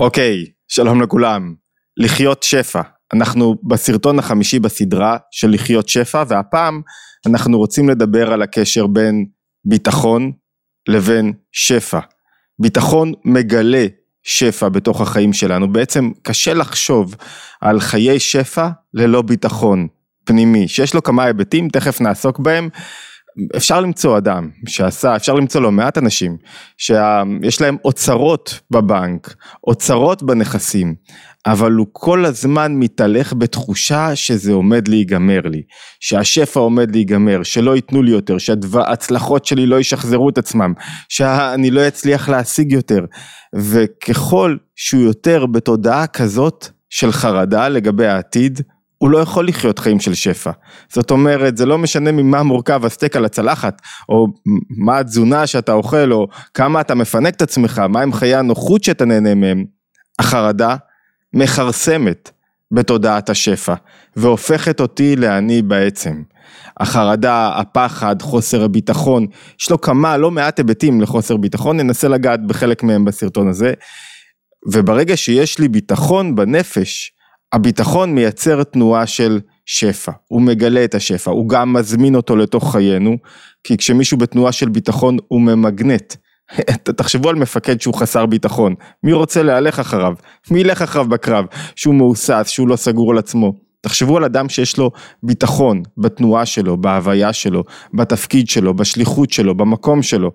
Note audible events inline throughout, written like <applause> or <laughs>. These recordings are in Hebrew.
אוקיי, שלום לכולם. לחיות שפע. אנחנו בסרטון החמישי בסדרה של לחיות שפע, והפעם אנחנו רוצים לדבר על הקשר בין ביטחון לבין שפע. ביטחון מגלה שפע בתוך החיים שלנו. בעצם קשה לחשוב על חיי שפע ללא ביטחון פנימי, שיש לו כמה היבטים, תכף נעסוק בהם. אפשר למצוא אדם שעשה, אפשר למצוא לא מעט אנשים שיש להם אוצרות בבנק, אוצרות בנכסים, אבל הוא כל הזמן מתהלך בתחושה שזה עומד להיגמר לי, שהשפע עומד להיגמר, שלא ייתנו לי יותר, שההצלחות שלי לא ישחזרו את עצמם, שאני לא אצליח להשיג יותר, וככל שהוא יותר בתודעה כזאת של חרדה לגבי העתיד, הוא לא יכול לחיות חיים של שפע. זאת אומרת, זה לא משנה ממה מורכב הסטייק על הצלחת, או מה התזונה שאתה אוכל, או כמה אתה מפנק את עצמך, מהם חיי הנוחות שאתה נהנה מהם. החרדה מכרסמת בתודעת השפע, והופכת אותי לעני בעצם. החרדה, הפחד, חוסר הביטחון, יש לו כמה, לא מעט היבטים לחוסר ביטחון, ננסה לגעת בחלק מהם בסרטון הזה. וברגע שיש לי ביטחון בנפש, הביטחון מייצר תנועה של שפע, הוא מגלה את השפע, הוא גם מזמין אותו לתוך חיינו, כי כשמישהו בתנועה של ביטחון הוא ממגנט. <laughs> תחשבו על מפקד שהוא חסר ביטחון, מי רוצה להלך אחריו? מי ילך אחריו בקרב? שהוא מהוסס, שהוא לא סגור על עצמו. תחשבו על אדם שיש לו ביטחון בתנועה שלו, בהוויה שלו, בתפקיד שלו, בשליחות שלו, במקום שלו.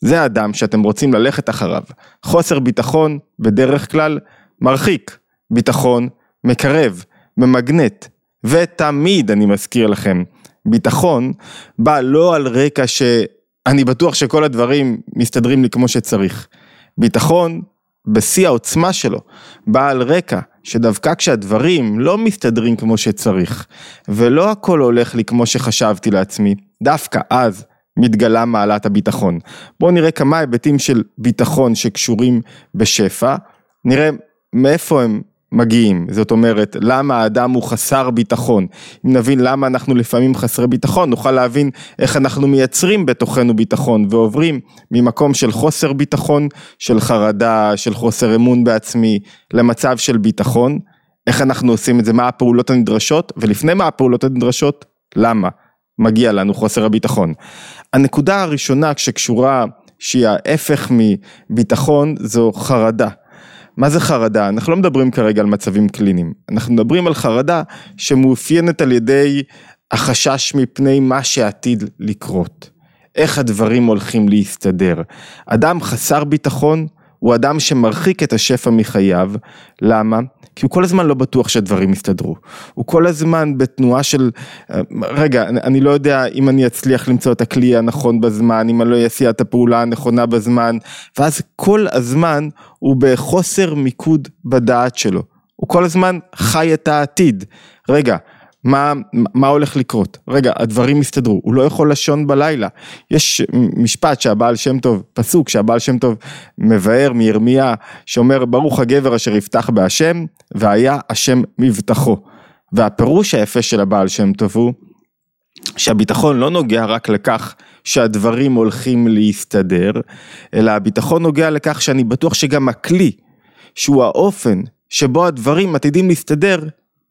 זה האדם שאתם רוצים ללכת אחריו. חוסר ביטחון, בדרך כלל, מרחיק. ביטחון, מקרב, ממגנט, ותמיד אני מזכיר לכם, ביטחון בא לא על רקע שאני בטוח שכל הדברים מסתדרים לי כמו שצריך. ביטחון בשיא העוצמה שלו בא על רקע שדווקא כשהדברים לא מסתדרים כמו שצריך ולא הכל הולך לי כמו שחשבתי לעצמי, דווקא אז מתגלה מעלת הביטחון. בואו נראה כמה היבטים של ביטחון שקשורים בשפע, נראה מאיפה הם מגיעים, זאת אומרת למה האדם הוא חסר ביטחון, אם נבין למה אנחנו לפעמים חסרי ביטחון נוכל להבין איך אנחנו מייצרים בתוכנו ביטחון ועוברים ממקום של חוסר ביטחון, של חרדה, של חוסר אמון בעצמי למצב של ביטחון, איך אנחנו עושים את זה, מה הפעולות הנדרשות? ולפני מה הפעולות הנדרשות, למה מגיע לנו חוסר הביטחון. הנקודה הראשונה שקשורה שהיא ההפך מביטחון זו חרדה. מה זה חרדה? אנחנו לא מדברים כרגע על מצבים קליניים, אנחנו מדברים על חרדה שמאופיינת על ידי החשש מפני מה שעתיד לקרות. איך הדברים הולכים להסתדר. אדם חסר ביטחון הוא אדם שמרחיק את השפע מחייו, למה? כי הוא כל הזמן לא בטוח שהדברים יסתדרו. הוא כל הזמן בתנועה של, רגע, אני לא יודע אם אני אצליח למצוא את הכלי הנכון בזמן, אם אני לא אעשייה את הפעולה הנכונה בזמן, ואז כל הזמן הוא בחוסר מיקוד בדעת שלו. הוא כל הזמן חי את העתיד. רגע, מה, מה הולך לקרות? רגע, הדברים יסתדרו, הוא לא יכול לשון בלילה. יש משפט שהבעל שם טוב, פסוק שהבעל שם טוב מבאר מירמיה, שאומר ברוך הגבר אשר יפתח בהשם, והיה השם מבטחו. והפירוש היפה של הבעל שם טוב הוא, שהביטחון לא נוגע רק לכך שהדברים הולכים להסתדר, אלא הביטחון נוגע לכך שאני בטוח שגם הכלי, שהוא האופן שבו הדברים עתידים להסתדר,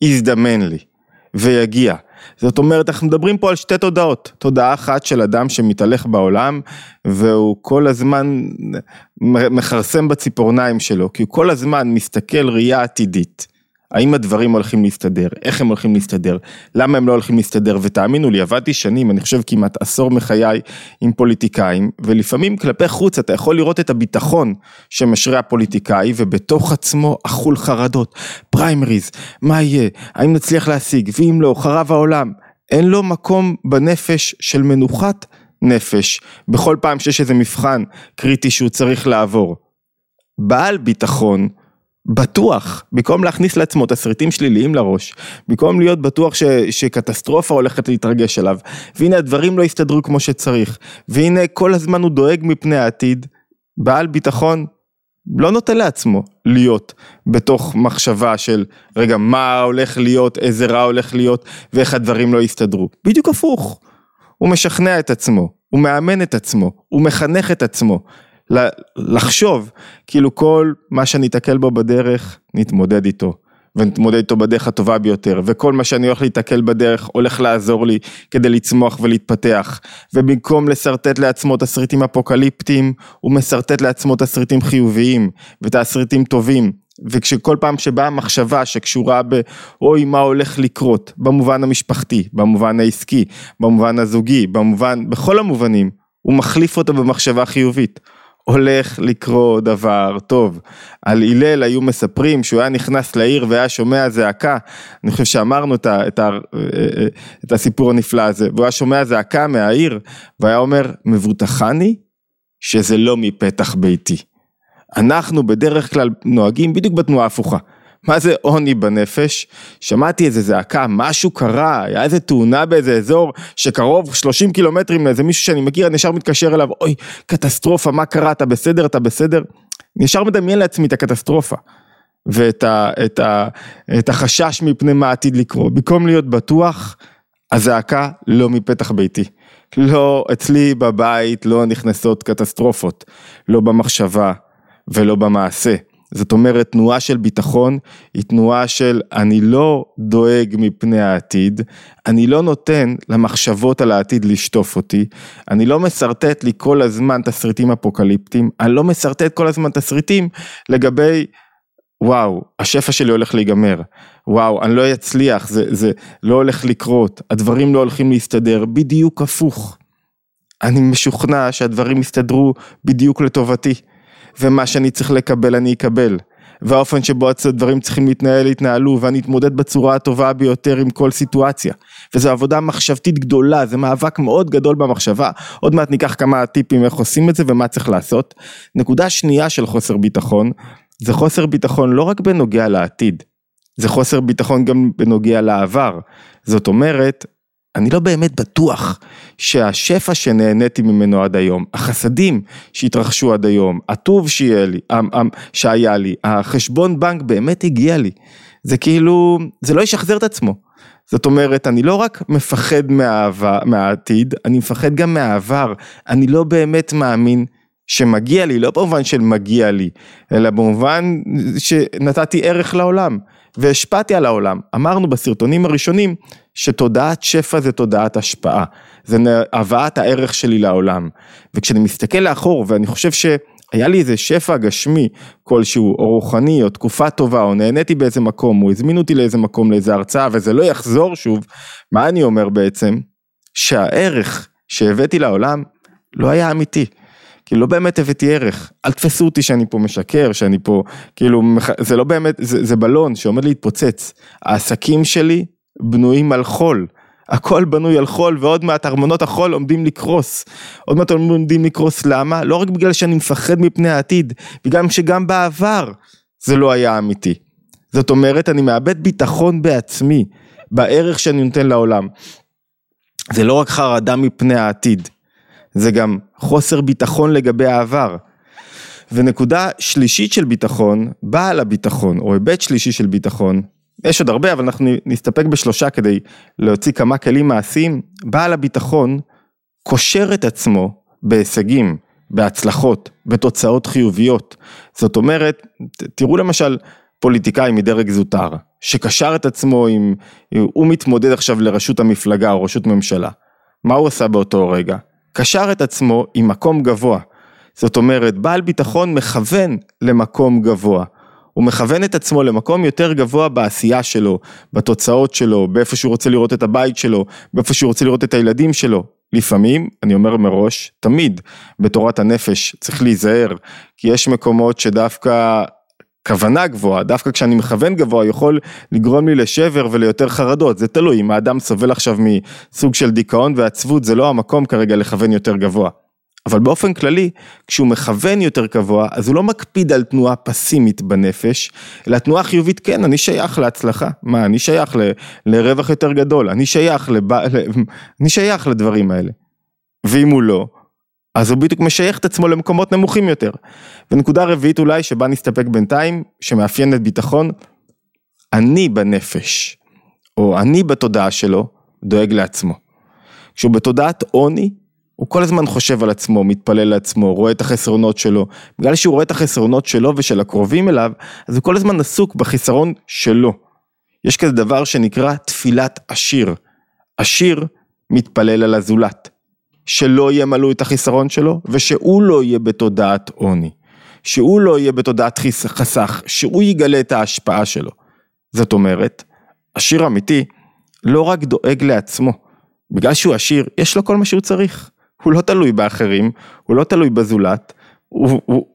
יזדמן לי. ויגיע. זאת אומרת, אנחנו מדברים פה על שתי תודעות, תודעה אחת של אדם שמתהלך בעולם והוא כל הזמן מכרסם בציפורניים שלו, כי הוא כל הזמן מסתכל ראייה עתידית. האם הדברים הולכים להסתדר, איך הם הולכים להסתדר, למה הם לא הולכים להסתדר, ותאמינו לי, עבדתי שנים, אני חושב כמעט עשור מחיי עם פוליטיקאים, ולפעמים כלפי חוץ אתה יכול לראות את הביטחון שמשרה הפוליטיקאי, ובתוך עצמו אכול חרדות, פריימריז, מה יהיה, האם נצליח להשיג, ואם לא, חרב העולם, אין לו מקום בנפש של מנוחת נפש, בכל פעם שיש איזה מבחן קריטי שהוא צריך לעבור. בעל ביטחון בטוח, במקום להכניס לעצמו תסריטים שליליים לראש, במקום להיות בטוח ש, שקטסטרופה הולכת להתרגש עליו, והנה הדברים לא הסתדרו כמו שצריך, והנה כל הזמן הוא דואג מפני העתיד, בעל ביטחון לא נוטה לעצמו להיות בתוך מחשבה של רגע מה הולך להיות, איזה רע הולך להיות ואיך הדברים לא יסתדרו, בדיוק הפוך, הוא משכנע את עצמו, הוא מאמן את עצמו, הוא מחנך את עצמו לחשוב, כאילו כל מה שאני אתקל בו בדרך, נתמודד איתו. ונתמודד איתו בדרך הטובה ביותר, וכל מה שאני הולך להתקל בדרך הולך לעזור לי כדי לצמוח ולהתפתח, ובמקום לשרטט לעצמו תסריטים אפוקליפטיים, הוא משרטט לעצמו תסריטים חיוביים, ותסריטים טובים, וכשכל פעם שבאה מחשבה שקשורה ב אוי מה הולך לקרות, במובן המשפחתי, במובן העסקי, במובן הזוגי, במובן, בכל המובנים, הוא מחליף אותו במחשבה חיובית. הולך לקרות דבר טוב. על הלל היו מספרים שהוא היה נכנס לעיר והיה שומע זעקה, אני חושב שאמרנו את, ה, את, ה, את הסיפור הנפלא הזה, והוא היה שומע זעקה מהעיר, והיה אומר, מבוטחני שזה לא מפתח ביתי. אנחנו בדרך כלל נוהגים בדיוק בתנועה הפוכה. מה זה עוני בנפש? שמעתי איזה זעקה, משהו קרה, היה איזה תאונה באיזה אזור שקרוב 30 קילומטרים לאיזה מישהו שאני מכיר, אני ישר מתקשר אליו, אוי, קטסטרופה, מה קרה, אתה בסדר, אתה בסדר? אני ישר מדמיין לעצמי את הקטסטרופה. ואת ה, את ה, את החשש מפני מה עתיד לקרות. במקום להיות בטוח, הזעקה לא מפתח ביתי. לא, אצלי בבית לא נכנסות קטסטרופות, לא במחשבה ולא במעשה. זאת אומרת תנועה של ביטחון היא תנועה של אני לא דואג מפני העתיד, אני לא נותן למחשבות על העתיד לשטוף אותי, אני לא משרטט לי כל הזמן תסריטים אפוקליפטיים, אני לא משרטט כל הזמן תסריטים לגבי וואו, השפע שלי הולך להיגמר, וואו, אני לא אצליח, זה, זה לא הולך לקרות, הדברים לא הולכים להסתדר, בדיוק הפוך. אני משוכנע שהדברים יסתדרו בדיוק לטובתי. ומה שאני צריך לקבל אני אקבל. והאופן שבו הדברים צריכים להתנהל יתנהלו ואני אתמודד בצורה הטובה ביותר עם כל סיטואציה. וזו עבודה מחשבתית גדולה, זה מאבק מאוד גדול במחשבה. עוד מעט ניקח כמה טיפים איך עושים את זה ומה צריך לעשות. נקודה שנייה של חוסר ביטחון, זה חוסר ביטחון לא רק בנוגע לעתיד, זה חוסר ביטחון גם בנוגע לעבר. זאת אומרת, אני לא באמת בטוח שהשפע שנהניתי ממנו עד היום, החסדים שהתרחשו עד היום, הטוב שיהיה לי, שהיה לי, החשבון בנק באמת הגיע לי. זה כאילו, זה לא ישחזר את עצמו. זאת אומרת, אני לא רק מפחד מהעבר, מהעתיד, אני מפחד גם מהעבר. אני לא באמת מאמין שמגיע לי, לא במובן של מגיע לי, אלא במובן שנתתי ערך לעולם. והשפעתי על העולם. אמרנו בסרטונים הראשונים שתודעת שפע זה תודעת השפעה, זה הבאת הערך שלי לעולם. וכשאני מסתכל לאחור ואני חושב שהיה לי איזה שפע גשמי כלשהו, או רוחני, או תקופה טובה, או נהניתי באיזה מקום, או הזמינו אותי לאיזה מקום, לאיזה הרצאה, וזה לא יחזור שוב, מה אני אומר בעצם? שהערך שהבאתי לעולם לא היה אמיתי. כאילו לא באמת הבאתי ערך, אל תפסו אותי שאני פה משקר, שאני פה, כאילו, זה לא באמת, זה, זה בלון שעומד להתפוצץ. העסקים שלי בנויים על חול, הכל בנוי על חול ועוד מעט ארמונות החול עומדים לקרוס. עוד מעט עומדים לקרוס, למה? לא רק בגלל שאני מפחד מפני העתיד, בגלל שגם בעבר זה לא היה אמיתי. זאת אומרת, אני מאבד ביטחון בעצמי, בערך שאני נותן לעולם. זה לא רק חרדה מפני העתיד, זה גם חוסר ביטחון לגבי העבר. ונקודה שלישית של ביטחון, בעל הביטחון, או היבט שלישי של ביטחון, יש עוד הרבה אבל אנחנו נסתפק בשלושה כדי להוציא כמה כלים מעשיים, בעל הביטחון קושר את עצמו בהישגים, בהצלחות, בתוצאות חיוביות. זאת אומרת, תראו למשל פוליטיקאי מדרג זוטר, שקשר את עצמו עם, הוא מתמודד עכשיו לראשות המפלגה או ראשות ממשלה. מה הוא עשה באותו רגע? קשר את עצמו עם מקום גבוה. זאת אומרת, בעל ביטחון מכוון למקום גבוה. הוא מכוון את עצמו למקום יותר גבוה בעשייה שלו, בתוצאות שלו, באיפה שהוא רוצה לראות את הבית שלו, באיפה שהוא רוצה לראות את הילדים שלו. לפעמים, אני אומר מראש, תמיד בתורת הנפש צריך להיזהר, כי יש מקומות שדווקא כוונה גבוהה, דווקא כשאני מכוון גבוה יכול לגרום לי לשבר וליותר חרדות, זה תלוי, אם האדם סובל עכשיו מסוג של דיכאון ועצבות, זה לא המקום כרגע לכוון יותר גבוה. אבל באופן כללי, כשהוא מכוון יותר גבוה, אז הוא לא מקפיד על תנועה פסימית בנפש, אלא תנועה חיובית, כן, אני שייך להצלחה. מה, אני שייך ל, לרווח יותר גדול, אני שייך, לב, אני שייך לדברים האלה. ואם הוא לא, אז הוא בדיוק משייך את עצמו למקומות נמוכים יותר. ונקודה רביעית אולי, שבה נסתפק בינתיים, שמאפיינת ביטחון, אני בנפש, או אני בתודעה שלו, דואג לעצמו. כשהוא בתודעת עוני, הוא כל הזמן חושב על עצמו, מתפלל לעצמו, רואה את החסרונות שלו. בגלל שהוא רואה את החסרונות שלו ושל הקרובים אליו, אז הוא כל הזמן עסוק בחיסרון שלו. יש כזה דבר שנקרא תפילת עשיר. עשיר מתפלל על הזולת. שלא ימלאו את החיסרון שלו, ושהוא לא יהיה בתודעת עוני. שהוא לא יהיה בתודעת חסך, שהוא יגלה את ההשפעה שלו. זאת אומרת, עשיר אמיתי לא רק דואג לעצמו, בגלל שהוא עשיר, יש לו כל מה שהוא צריך. הוא לא תלוי באחרים, הוא לא תלוי בזולת, הוא, הוא, הוא,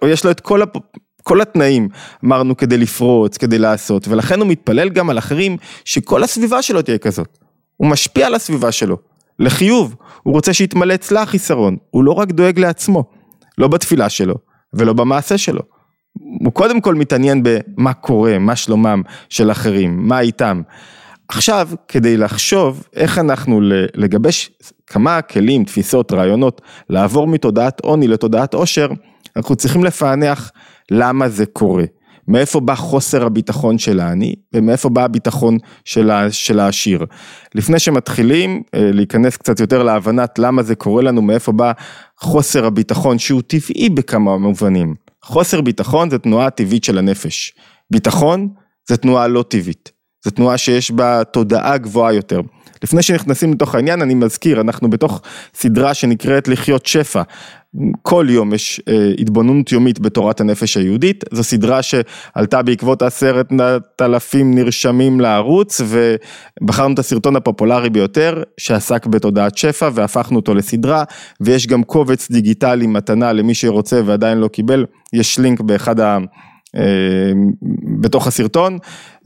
הוא, יש לו את כל, הפ, כל התנאים, אמרנו, כדי לפרוץ, כדי לעשות, ולכן הוא מתפלל גם על אחרים, שכל הסביבה שלו תהיה כזאת. הוא משפיע על הסביבה שלו, לחיוב, הוא רוצה שיתמלא אצלה החיסרון, הוא לא רק דואג לעצמו, לא בתפילה שלו, ולא במעשה שלו. הוא קודם כל מתעניין במה קורה, מה שלומם של אחרים, מה איתם. עכשיו, כדי לחשוב איך אנחנו לגבש כמה כלים, תפיסות, רעיונות, לעבור מתודעת עוני לתודעת עושר, אנחנו צריכים לפענח למה זה קורה. מאיפה בא חוסר הביטחון של העני ומאיפה בא הביטחון של, של העשיר. לפני שמתחילים אה, להיכנס קצת יותר להבנת למה זה קורה לנו, מאיפה בא חוסר הביטחון שהוא טבעי בכמה מובנים. חוסר ביטחון זה תנועה טבעית של הנפש. ביטחון זה תנועה לא טבעית. זו תנועה שיש בה תודעה גבוהה יותר. לפני שנכנסים לתוך העניין, אני מזכיר, אנחנו בתוך סדרה שנקראת לחיות שפע. כל יום יש אה, התבוננות יומית בתורת הנפש היהודית, זו סדרה שעלתה בעקבות עשרת אלפים נרשמים לערוץ ובחרנו את הסרטון הפופולרי ביותר שעסק בתודעת שפע והפכנו אותו לסדרה. ויש גם קובץ דיגיטלי מתנה למי שרוצה ועדיין לא קיבל, יש לינק באחד ה... אה, בתוך הסרטון,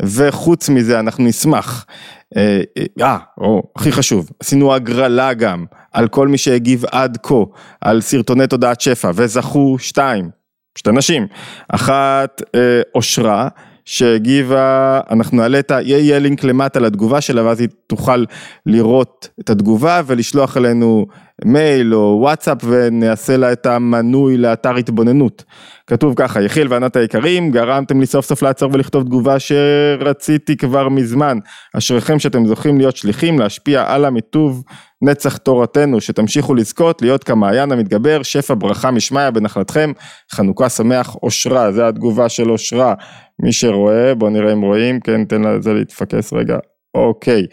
וחוץ מזה אנחנו נשמח, אה, אה, או הכי חשוב, עשינו הגרלה גם על כל מי שהגיב עד כה על סרטוני תודעת שפע, וזכו שתיים, שתי נשים, אחת אושרה, שהגיבה, אנחנו נעלה את ה... יהיה לינק למטה לתגובה שלה ואז היא תוכל לראות את התגובה ולשלוח אלינו מייל או וואטסאפ ונעשה לה את המנוי לאתר התבוננות. כתוב ככה, יחיל וענת היקרים, גרמתם לי סוף סוף לעצור ולכתוב תגובה שרציתי כבר מזמן. אשריכם שאתם זוכים להיות שליחים, להשפיע על המיטוב נצח תורתנו, שתמשיכו לזכות, להיות כמעיין המתגבר, שפע ברכה משמיא בנחלתכם, חנוכה שמח, אושרה, זה התגובה של אושרה. מי שרואה, בואו נראה אם רואים, כן, תן לזה להתפקס רגע, אוקיי.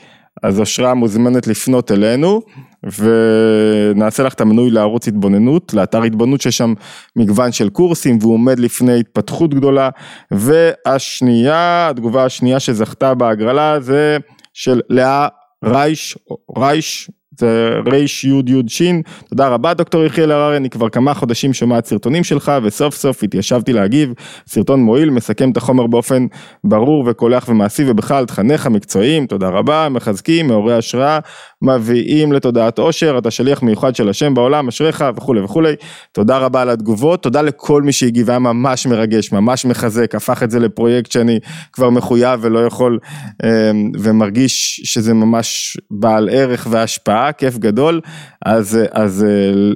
אז אושרה מוזמנת לפנות אלינו. ונעשה לך את המנוי לערוץ התבוננות, לאתר התבוננות שיש שם מגוון של קורסים והוא עומד לפני התפתחות גדולה. והשנייה, התגובה השנייה שזכתה בהגרלה זה של לאה רייש, רייש, זה רייש יוד יוד שין, תודה רבה דוקטור יחיאל הררי, אני כבר כמה חודשים שומע את סרטונים שלך וסוף סוף התיישבתי להגיב, סרטון מועיל, מסכם את החומר באופן ברור וקולח ומעשי ובכלל תכניך מקצועיים, תודה רבה, מחזקים, מעוררי השראה, מביאים לתודעת עושר, אתה שליח מיוחד של השם בעולם, אשריך וכולי וכולי, תודה רבה על התגובות, תודה לכל מי שהגיב, היה ממש מרגש, ממש מחזק, הפך את זה לפרויקט שאני כבר מחויב ולא יכול אמ, ומרגיש שזה ממש בעל ערך והשפעה, כיף גדול, אז, אז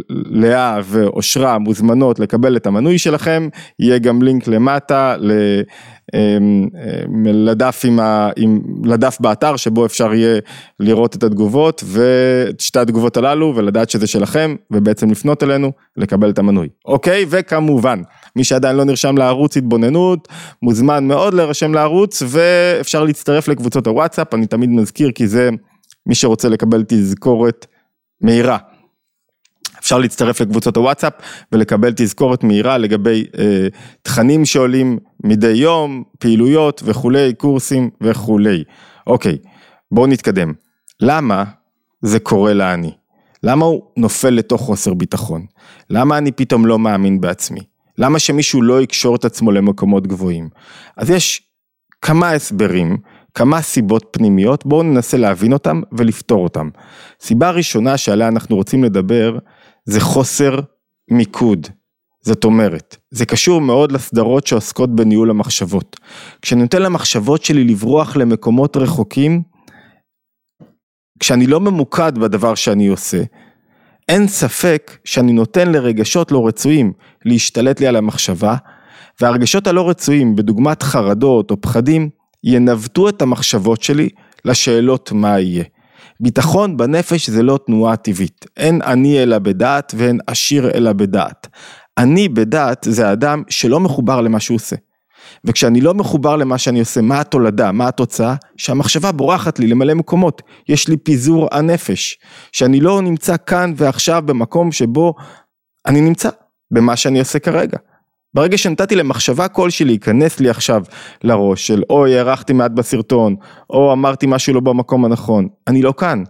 לאה ואושרה מוזמנות לקבל את המנוי שלכם, יהיה גם לינק למטה ל... אמ, אמ, לדף, עם ה, עם, לדף באתר שבו אפשר יהיה לראות את התגובות ואת שתי התגובות הללו ולדעת שזה שלכם ובעצם לפנות אלינו לקבל את המנוי. אוקיי? וכמובן, מי שעדיין לא נרשם לערוץ התבוננות, מוזמן מאוד להירשם לערוץ ואפשר להצטרף לקבוצות הוואטסאפ, אני תמיד מזכיר כי זה מי שרוצה לקבל תזכורת מהירה. אפשר להצטרף לקבוצות הוואטסאפ ולקבל תזכורת מהירה לגבי אה, תכנים שעולים מדי יום, פעילויות וכולי, קורסים וכולי. אוקיי, בואו נתקדם. למה זה קורה לעני? למה הוא נופל לתוך חוסר ביטחון? למה אני פתאום לא מאמין בעצמי? למה שמישהו לא יקשור את עצמו למקומות גבוהים? אז יש כמה הסברים, כמה סיבות פנימיות, בואו ננסה להבין אותם ולפתור אותם. סיבה ראשונה שעליה אנחנו רוצים לדבר זה חוסר מיקוד. זאת אומרת, זה קשור מאוד לסדרות שעוסקות בניהול המחשבות. כשאני נותן למחשבות שלי לברוח למקומות רחוקים, כשאני לא ממוקד בדבר שאני עושה, אין ספק שאני נותן לרגשות לא רצויים להשתלט לי על המחשבה, והרגשות הלא רצויים, בדוגמת חרדות או פחדים, ינווטו את המחשבות שלי לשאלות מה יהיה. ביטחון בנפש זה לא תנועה טבעית. אין אני אלא בדעת ואין עשיר אלא בדעת. אני בדעת זה אדם שלא מחובר למה שהוא עושה. וכשאני לא מחובר למה שאני עושה, מה התולדה, מה התוצאה? שהמחשבה בורחת לי למלא מקומות, יש לי פיזור הנפש, שאני לא נמצא כאן ועכשיו במקום שבו אני נמצא, במה שאני עושה כרגע. ברגע שנתתי למחשבה כלשהי להיכנס לי עכשיו לראש של אוי הארכתי מעט בסרטון, או אמרתי משהו לא במקום הנכון, אני לא כאן.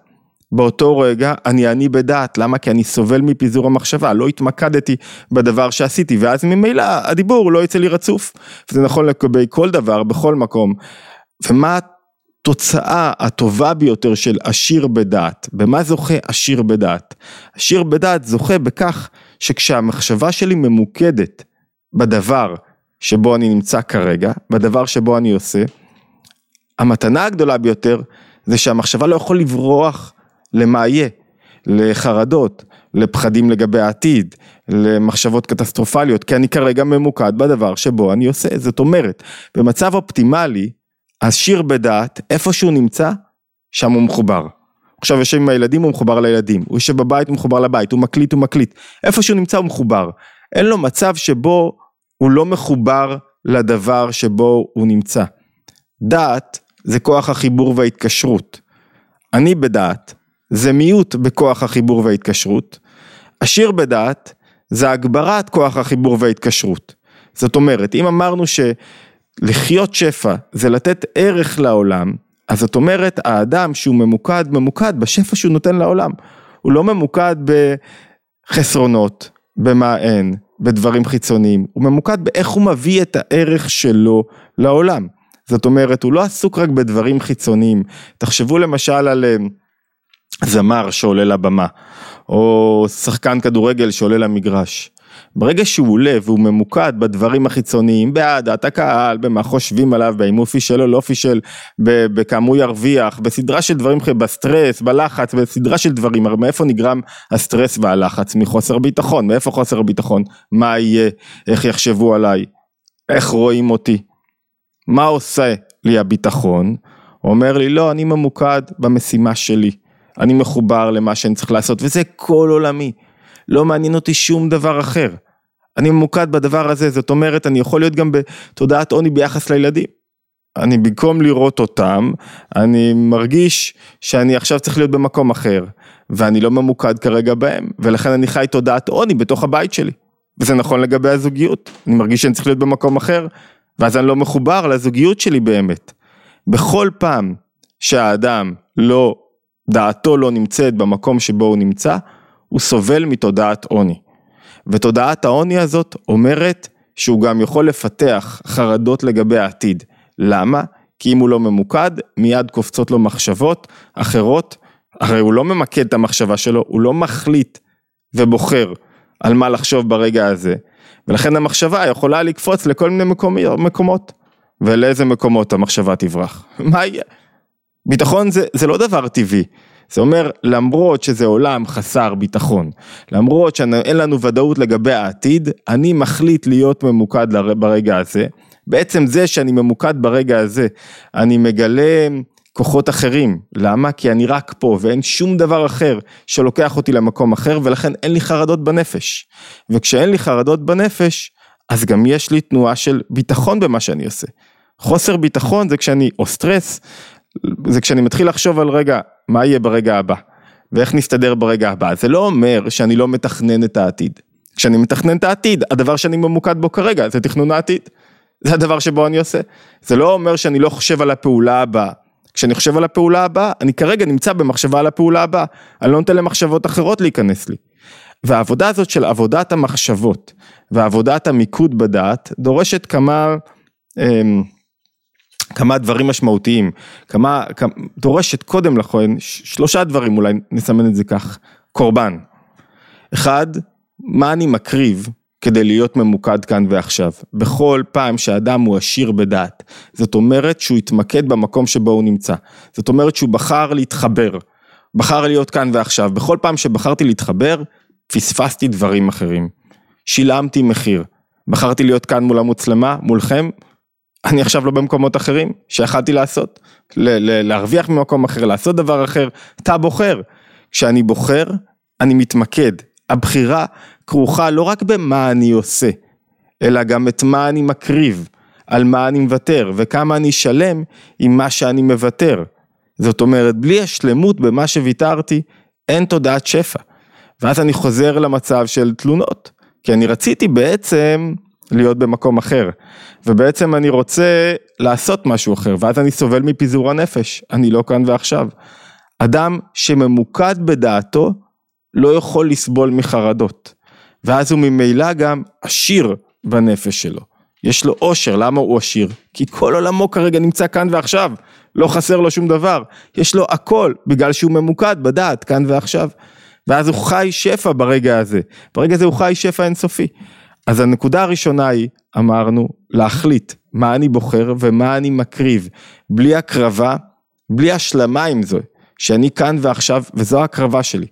באותו רגע אני אני בדעת, למה? כי אני סובל מפיזור המחשבה, לא התמקדתי בדבר שעשיתי, ואז ממילא הדיבור לא יצא לי רצוף. וזה נכון לגבי כל דבר, בכל מקום. ומה התוצאה הטובה ביותר של עשיר בדעת? במה זוכה עשיר בדעת? עשיר בדעת זוכה בכך שכשהמחשבה שלי ממוקדת בדבר שבו אני נמצא כרגע, בדבר שבו אני עושה, המתנה הגדולה ביותר זה שהמחשבה לא יכול לברוח למה יהיה, לחרדות, לפחדים לגבי העתיד, למחשבות קטסטרופליות, כי אני כרגע ממוקד בדבר שבו אני עושה, זאת אומרת, במצב אופטימלי, השיר בדעת, איפה שהוא נמצא, שם הוא מחובר. עכשיו יושב עם הילדים הוא מחובר לילדים, הוא יושב בבית הוא מחובר לבית, הוא מקליט הוא מקליט, איפה שהוא נמצא הוא מחובר. אין לו מצב שבו הוא לא מחובר לדבר שבו הוא נמצא. דעת זה כוח החיבור וההתקשרות. אני בדעת, זה מיעוט בכוח החיבור וההתקשרות. עשיר בדעת זה הגברת כוח החיבור וההתקשרות. זאת אומרת, אם אמרנו שלחיות שפע זה לתת ערך לעולם, אז זאת אומרת, האדם שהוא ממוקד, ממוקד בשפע שהוא נותן לעולם. הוא לא ממוקד בחסרונות, במה אין, בדברים חיצוניים, הוא ממוקד באיך הוא מביא את הערך שלו לעולם. זאת אומרת, הוא לא עסוק רק בדברים חיצוניים. תחשבו למשל על אה, זמר שעולה לבמה, או שחקן כדורגל שעולה למגרש. ברגע שהוא עולה והוא ממוקד בדברים החיצוניים, באהדת הקהל, במה חושבים עליו, באם הוא פישל או לא פישל, בכמה הוא ירוויח, בסדרה של דברים, בסטרס, בלחץ, בסדרה של דברים, הרי מאיפה נגרם הסטרס והלחץ? מחוסר ביטחון, מאיפה חוסר ביטחון? מה יהיה? איך יחשבו עליי? איך רואים אותי? מה עושה לי הביטחון? הוא אומר לי, לא, אני ממוקד במשימה שלי. אני מחובר למה שאני צריך לעשות, וזה כל עולמי. לא מעניין אותי שום דבר אחר. אני ממוקד בדבר הזה, זאת אומרת, אני יכול להיות גם בתודעת עוני ביחס לילדים. אני במקום לראות אותם, אני מרגיש שאני עכשיו צריך להיות במקום אחר, ואני לא ממוקד כרגע בהם, ולכן אני חי תודעת עוני בתוך הבית שלי. וזה נכון לגבי הזוגיות, אני מרגיש שאני צריך להיות במקום אחר, ואז אני לא מחובר לזוגיות שלי באמת. בכל פעם שהאדם לא, דעתו לא נמצאת במקום שבו הוא נמצא, הוא סובל מתודעת עוני. ותודעת העוני הזאת אומרת שהוא גם יכול לפתח חרדות לגבי העתיד. למה? כי אם הוא לא ממוקד, מיד קופצות לו מחשבות אחרות, הרי הוא לא ממקד את המחשבה שלו, הוא לא מחליט ובוחר על מה לחשוב ברגע הזה, ולכן המחשבה יכולה לקפוץ לכל מיני מקומות. ולאיזה מקומות המחשבה תברח? <laughs> מה יהיה? ביטחון זה, זה לא דבר טבעי, זה אומר למרות שזה עולם חסר ביטחון, למרות שאין לנו ודאות לגבי העתיד, אני מחליט להיות ממוקד ברגע הזה. בעצם זה שאני ממוקד ברגע הזה, אני מגלה כוחות אחרים. למה? כי אני רק פה ואין שום דבר אחר שלוקח אותי למקום אחר ולכן אין לי חרדות בנפש. וכשאין לי חרדות בנפש, אז גם יש לי תנועה של ביטחון במה שאני עושה. חוסר ביטחון זה כשאני, או סטרס, זה כשאני מתחיל לחשוב על רגע, מה יהיה ברגע הבא, ואיך נסתדר ברגע הבא. זה לא אומר שאני לא מתכנן את העתיד. כשאני מתכנן את העתיד, הדבר שאני ממוקד בו כרגע זה תכנון העתיד. זה הדבר שבו אני עושה. זה לא אומר שאני לא חושב על הפעולה הבאה. כשאני חושב על הפעולה הבאה, אני כרגע נמצא במחשבה על הפעולה הבאה. אני לא נותן למחשבות אחרות להיכנס לי. והעבודה הזאת של עבודת המחשבות ועבודת המיקוד בדעת דורשת כמה, אמ, כמה דברים משמעותיים, כמה, כמה דורשת קודם לכן שלושה דברים אולי נסמן את זה כך, קורבן. אחד, מה אני מקריב כדי להיות ממוקד כאן ועכשיו. בכל פעם שאדם הוא עשיר בדעת, זאת אומרת שהוא התמקד במקום שבו הוא נמצא. זאת אומרת שהוא בחר להתחבר, בחר להיות כאן ועכשיו. בכל פעם שבחרתי להתחבר, פספסתי דברים אחרים. שילמתי מחיר. בחרתי להיות כאן מול המצלמה, מולכם, אני עכשיו לא במקומות אחרים שיכלתי לעשות, להרוויח ממקום אחר, לעשות דבר אחר, אתה בוחר. כשאני בוחר, אני מתמקד. הבחירה כרוכה לא רק במה אני עושה, אלא גם את מה אני מקריב, על מה אני מוותר, וכמה אני שלם עם מה שאני מוותר. זאת אומרת, בלי השלמות במה שוויתרתי, אין תודעת שפע. ואז אני חוזר למצב של תלונות, כי אני רציתי בעצם להיות במקום אחר, ובעצם אני רוצה לעשות משהו אחר, ואז אני סובל מפיזור הנפש, אני לא כאן ועכשיו. אדם שממוקד בדעתו לא יכול לסבול מחרדות, ואז הוא ממילא גם עשיר בנפש שלו. יש לו אושר, למה הוא עשיר? כי כל עולמו כרגע נמצא כאן ועכשיו, לא חסר לו שום דבר. יש לו הכל, בגלל שהוא ממוקד בדעת, כאן ועכשיו. ואז הוא חי שפע ברגע הזה. ברגע הזה הוא חי שפע אינסופי. אז הנקודה הראשונה היא, אמרנו, להחליט מה אני בוחר ומה אני מקריב. בלי הקרבה, בלי השלמה עם זה, שאני כאן ועכשיו, וזו הקרבה שלי.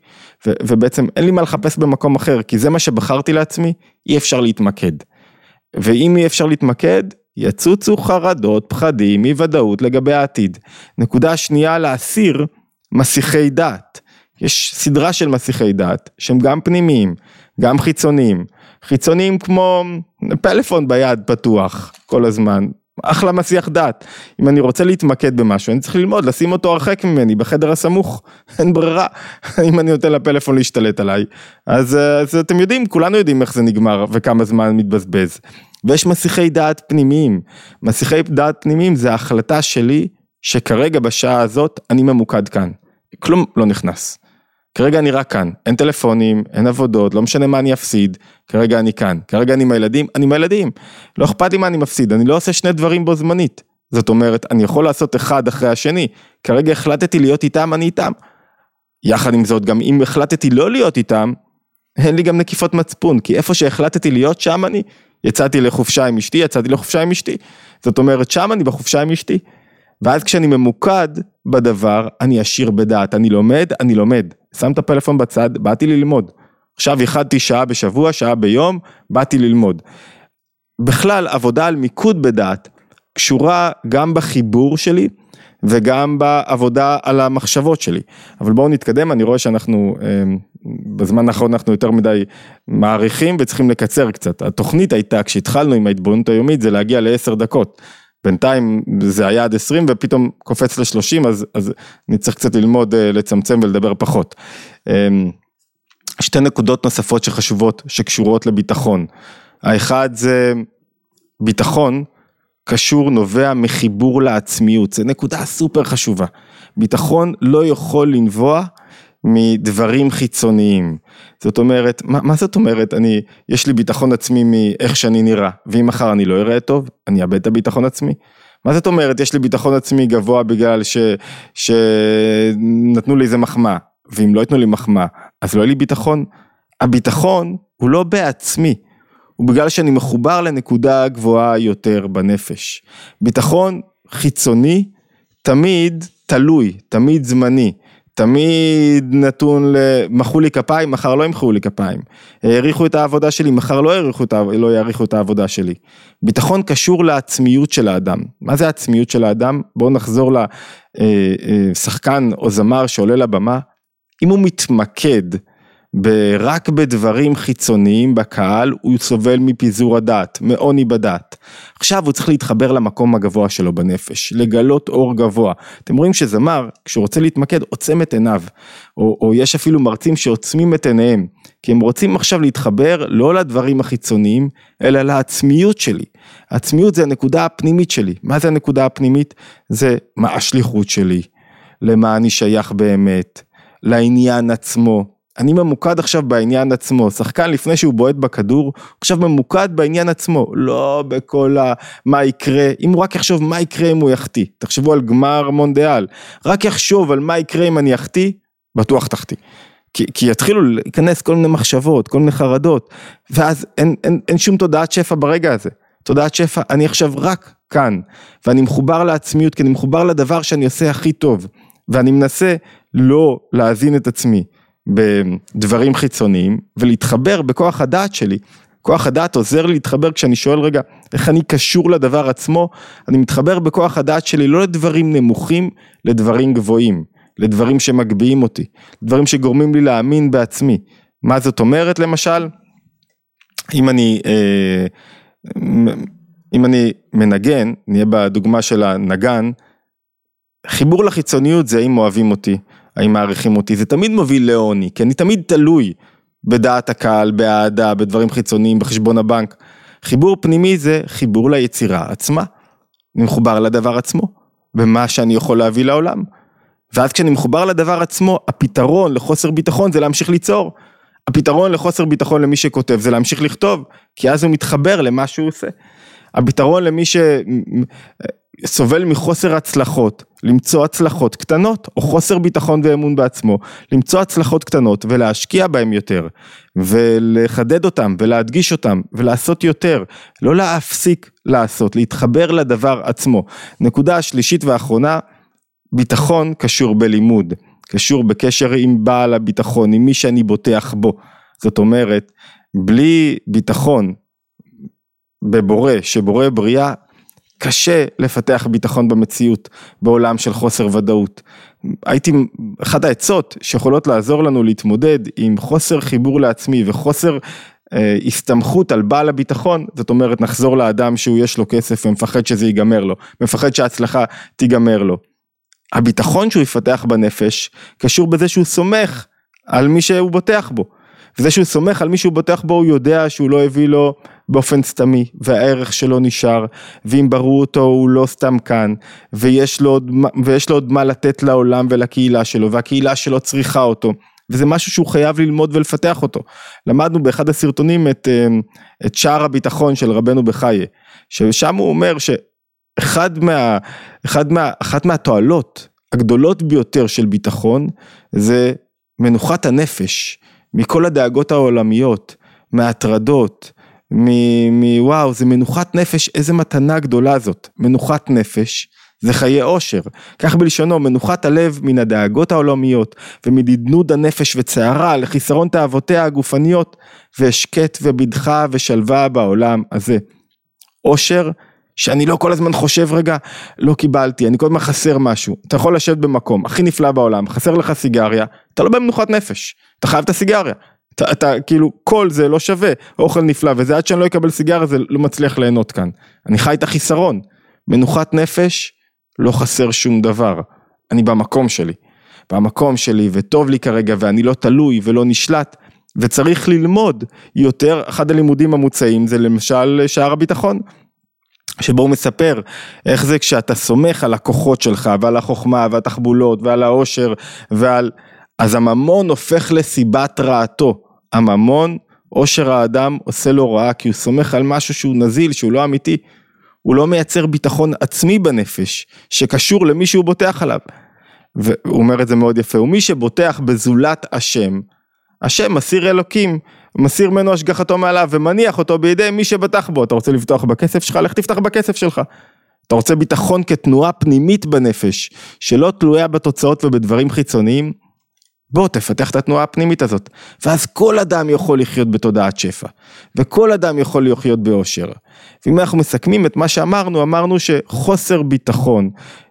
ו- ובעצם אין לי מה לחפש במקום אחר, כי זה מה שבחרתי לעצמי, אי אפשר להתמקד. ואם אי אפשר להתמקד, יצוצו חרדות, פחדים, אי ודאות לגבי העתיד. נקודה שנייה, להסיר מסיחי דעת. יש סדרה של מסיחי דעת, שהם גם פנימיים, גם חיצוניים. חיצוניים כמו פלאפון ביד פתוח כל הזמן, אחלה מסיח דעת. אם אני רוצה להתמקד במשהו, אני צריך ללמוד, לשים אותו הרחק ממני, בחדר הסמוך, <laughs> אין ברירה. <laughs> אם אני נותן לפלאפון להשתלט עליי, אז, אז אתם יודעים, כולנו יודעים איך זה נגמר וכמה זמן מתבזבז. ויש מסיחי דעת פנימיים. מסיחי דעת פנימיים זה החלטה שלי, שכרגע בשעה הזאת אני ממוקד כאן. כלום לא נכנס. כרגע אני רק כאן, אין טלפונים, אין עבודות, לא משנה מה אני אפסיד, כרגע אני כאן, כרגע אני עם הילדים, אני עם הילדים, לא אכפת לי מה אני מפסיד, אני לא עושה שני דברים בו זמנית, זאת אומרת, אני יכול לעשות אחד אחרי השני, כרגע החלטתי להיות איתם, אני איתם. יחד עם זאת, גם אם החלטתי לא להיות איתם, אין לי גם נקיפות מצפון, כי איפה שהחלטתי להיות, שם אני. יצאתי לחופשה עם אשתי, יצאתי לחופשה עם אשתי. זאת אומרת, שם אני בחופשה עם אשתי. ואז כשאני ממוקד בדבר, אני עשיר בדעת, אני לומד, אני לומד. שם את הפלאפון בצד, באתי ללמוד. עכשיו ייחדתי שעה בשבוע, שעה ביום, באתי ללמוד. בכלל, עבודה על מיקוד בדעת קשורה גם בחיבור שלי וגם בעבודה על המחשבות שלי. אבל בואו נתקדם, אני רואה שאנחנו, אמ, בזמן האחרון אנחנו יותר מדי מעריכים וצריכים לקצר קצת. התוכנית הייתה, כשהתחלנו עם ההתבוננות היומית, זה להגיע לעשר דקות. בינתיים זה היה עד 20 ופתאום קופץ ל-30 אז, אז אני צריך קצת ללמוד אה, לצמצם ולדבר פחות. אמ, שתי נקודות נוספות שחשובות שקשורות לביטחון. האחד זה ביטחון קשור נובע מחיבור לעצמיות, זה נקודה סופר חשובה. ביטחון לא יכול לנבוע מדברים חיצוניים. זאת אומרת, מה, מה זאת אומרת, אני, יש לי ביטחון עצמי מאיך שאני נראה, ואם מחר אני לא אראה טוב, אני אאבד את הביטחון עצמי. מה זאת אומרת, יש לי ביטחון עצמי גבוה בגלל ש, שנתנו לי איזה מחמאה, ואם לא ייתנו לי מחמאה, אז לא יהיה לי ביטחון. הביטחון הוא לא בעצמי, הוא בגלל שאני מחובר לנקודה גבוהה יותר בנפש. ביטחון חיצוני תמיד תלוי, תמיד זמני. תמיד נתון למחאו לי כפיים, מחר לא ימחאו לי כפיים. העריכו את העבודה שלי, מחר לא העריכו את, לא יעריכו את העבודה שלי. ביטחון קשור לעצמיות של האדם. מה זה העצמיות של האדם? בואו נחזור לשחקן או זמר שעולה לבמה. אם הוא מתמקד רק בדברים חיצוניים בקהל, הוא סובל מפיזור הדעת, מעוני בדעת. עכשיו הוא צריך להתחבר למקום הגבוה שלו בנפש, לגלות אור גבוה. אתם רואים שזמר, כשהוא רוצה להתמקד, עוצם את עיניו. או, או יש אפילו מרצים שעוצמים את עיניהם, כי הם רוצים עכשיו להתחבר לא לדברים החיצוניים, אלא לעצמיות שלי. העצמיות זה הנקודה הפנימית שלי. מה זה הנקודה הפנימית? זה מה השליחות שלי, למה אני שייך באמת, לעניין עצמו. אני ממוקד עכשיו בעניין עצמו, שחקן לפני שהוא בועט בכדור, עכשיו ממוקד בעניין עצמו, לא בכל ה... מה יקרה, אם הוא רק יחשוב מה יקרה אם הוא יחטיא, תחשבו על גמר מונדיאל, רק יחשוב על מה יקרה אם אני אחטיא, בטוח תחטיא. כי, כי יתחילו להיכנס כל מיני מחשבות, כל מיני חרדות, ואז אין, אין, אין שום תודעת שפע ברגע הזה. תודעת שפע, אני עכשיו רק כאן, ואני מחובר לעצמיות, כי אני מחובר לדבר שאני עושה הכי טוב, ואני מנסה לא להזין את עצמי. בדברים חיצוניים ולהתחבר בכוח הדעת שלי, כוח הדעת עוזר לי להתחבר כשאני שואל רגע, איך אני קשור לדבר עצמו, אני מתחבר בכוח הדעת שלי לא לדברים נמוכים, לדברים גבוהים, לדברים שמגביהים אותי, דברים שגורמים לי להאמין בעצמי. מה זאת אומרת למשל? אם אני, אה, אם אני מנגן, נהיה בדוגמה של הנגן, חיבור לחיצוניות זה האם אוהבים אותי, האם מעריכים אותי, זה תמיד מוביל לעוני, כי אני תמיד תלוי בדעת הקהל, באהדה, בדברים חיצוניים, בחשבון הבנק. חיבור פנימי זה חיבור ליצירה עצמה. אני מחובר לדבר עצמו, ומה שאני יכול להביא לעולם. ואז כשאני מחובר לדבר עצמו, הפתרון לחוסר ביטחון זה להמשיך ליצור. הפתרון לחוסר ביטחון למי שכותב זה להמשיך לכתוב, כי אז הוא מתחבר למה שהוא עושה. הפתרון למי שסובל מחוסר הצלחות, למצוא הצלחות קטנות, או חוסר ביטחון ואמון בעצמו, למצוא הצלחות קטנות ולהשקיע בהם יותר, ולחדד אותם, ולהדגיש אותם, ולעשות יותר, לא להפסיק לעשות, להתחבר לדבר עצמו. נקודה שלישית ואחרונה, ביטחון קשור בלימוד, קשור בקשר עם בעל הביטחון, עם מי שאני בוטח בו. זאת אומרת, בלי ביטחון בבורא, שבורא בריאה, קשה לפתח ביטחון במציאות בעולם של חוסר ודאות. הייתי, אחת העצות שיכולות לעזור לנו להתמודד עם חוסר חיבור לעצמי וחוסר אה, הסתמכות על בעל הביטחון, זאת אומרת נחזור לאדם שהוא יש לו כסף ומפחד שזה ייגמר לו, מפחד שההצלחה תיגמר לו. הביטחון שהוא יפתח בנפש קשור בזה שהוא סומך על מי שהוא בוטח בו. וזה שהוא סומך על מי שהוא בוטח בו הוא יודע שהוא לא הביא לו באופן סתמי והערך שלו נשאר ואם ברו אותו הוא לא סתם כאן ויש לו, עוד, ויש לו עוד מה לתת לעולם ולקהילה שלו והקהילה שלו צריכה אותו וזה משהו שהוא חייב ללמוד ולפתח אותו. למדנו באחד הסרטונים את, אה, את שער הביטחון של רבנו בחייה ששם הוא אומר שאחד מה, אחד מה, אחת מהתועלות הגדולות ביותר של ביטחון זה מנוחת הנפש מכל הדאגות העולמיות, מהטרדות, מוואו, זה מנוחת נפש, איזה מתנה גדולה זאת, מנוחת נפש. זה חיי עושר, כך בלשונו, מנוחת הלב מן הדאגות העולמיות ומדדנוד הנפש וצערה לחיסרון תאוותיה הגופניות והשקט ובדחה ושלווה בעולם הזה. עושר שאני לא כל הזמן חושב רגע, לא קיבלתי, אני כל הזמן חסר משהו. אתה יכול לשבת במקום הכי נפלא בעולם, חסר לך סיגריה, אתה לא במנוחת נפש, אתה חייב את הסיגריה. אתה, אתה כאילו, כל זה לא שווה, אוכל נפלא, וזה עד שאני לא אקבל סיגריה זה לא מצליח ליהנות כאן. אני חי את החיסרון. מנוחת נפש, לא חסר שום דבר. אני במקום שלי. במקום שלי, וטוב לי כרגע, ואני לא תלוי ולא נשלט. וצריך ללמוד יותר, אחד הלימודים המוצעים זה למשל שער הביטחון. שבו הוא מספר איך זה כשאתה סומך על הכוחות שלך ועל החוכמה והתחבולות ועל העושר ועל... אז הממון הופך לסיבת רעתו. הממון, עושר האדם עושה לו רעה כי הוא סומך על משהו שהוא נזיל, שהוא לא אמיתי. הוא לא מייצר ביטחון עצמי בנפש, שקשור למי שהוא בוטח עליו. והוא אומר את זה מאוד יפה, ומי שבוטח בזולת השם, השם מסיר אלוקים, מסיר ממנו השגחתו מעליו ומניח אותו בידי מי שבטח בו. אתה רוצה לבטוח בכסף שלך? לך תפתח בכסף שלך. אתה רוצה ביטחון כתנועה פנימית בנפש, שלא תלויה בתוצאות ובדברים חיצוניים? בוא תפתח את התנועה הפנימית הזאת, ואז כל אדם יכול לחיות בתודעת שפע, וכל אדם יכול לחיות באושר. ואם אנחנו מסכמים את מה שאמרנו, אמרנו שחוסר ביטחון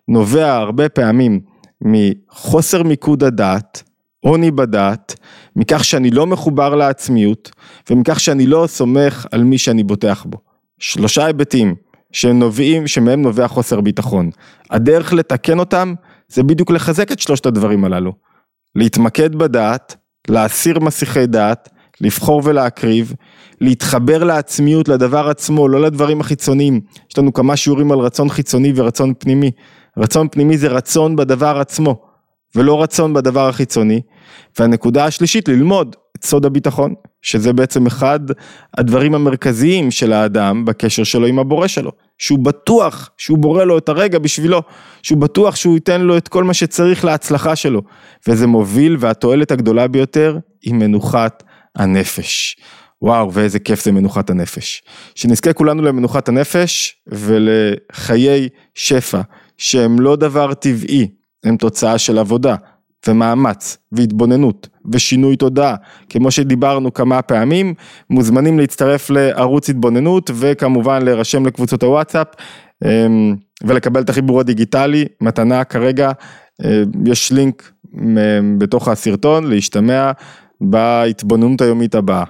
נובע הרבה פעמים מחוסר מיקוד הדעת, עוני בדעת, מכך שאני לא מחובר לעצמיות, ומכך שאני לא סומך על מי שאני בוטח בו. שלושה היבטים שנובעים, שמהם נובע חוסר ביטחון. הדרך לתקן אותם זה בדיוק לחזק את שלושת הדברים הללו. להתמקד בדעת, להסיר מסיחי דעת, לבחור ולהקריב, להתחבר לעצמיות, לדבר עצמו, לא לדברים החיצוניים. יש לנו כמה שיעורים על רצון חיצוני ורצון פנימי. רצון פנימי זה רצון בדבר עצמו. ולא רצון בדבר החיצוני. והנקודה השלישית, ללמוד את סוד הביטחון, שזה בעצם אחד הדברים המרכזיים של האדם בקשר שלו עם הבורא שלו, שהוא בטוח שהוא בורא לו את הרגע בשבילו, שהוא בטוח שהוא ייתן לו את כל מה שצריך להצלחה שלו, וזה מוביל והתועלת הגדולה ביותר היא מנוחת הנפש. וואו, ואיזה כיף זה מנוחת הנפש. שנזכה כולנו למנוחת הנפש ולחיי שפע, שהם לא דבר טבעי, הם תוצאה של עבודה, ומאמץ והתבוננות ושינוי תודעה, כמו שדיברנו כמה פעמים, מוזמנים להצטרף לערוץ התבוננות וכמובן להירשם לקבוצות הוואטסאפ אמ, ולקבל את החיבור הדיגיטלי, מתנה כרגע, אה, יש לינק בתוך הסרטון להשתמע בהתבוננות היומית הבאה.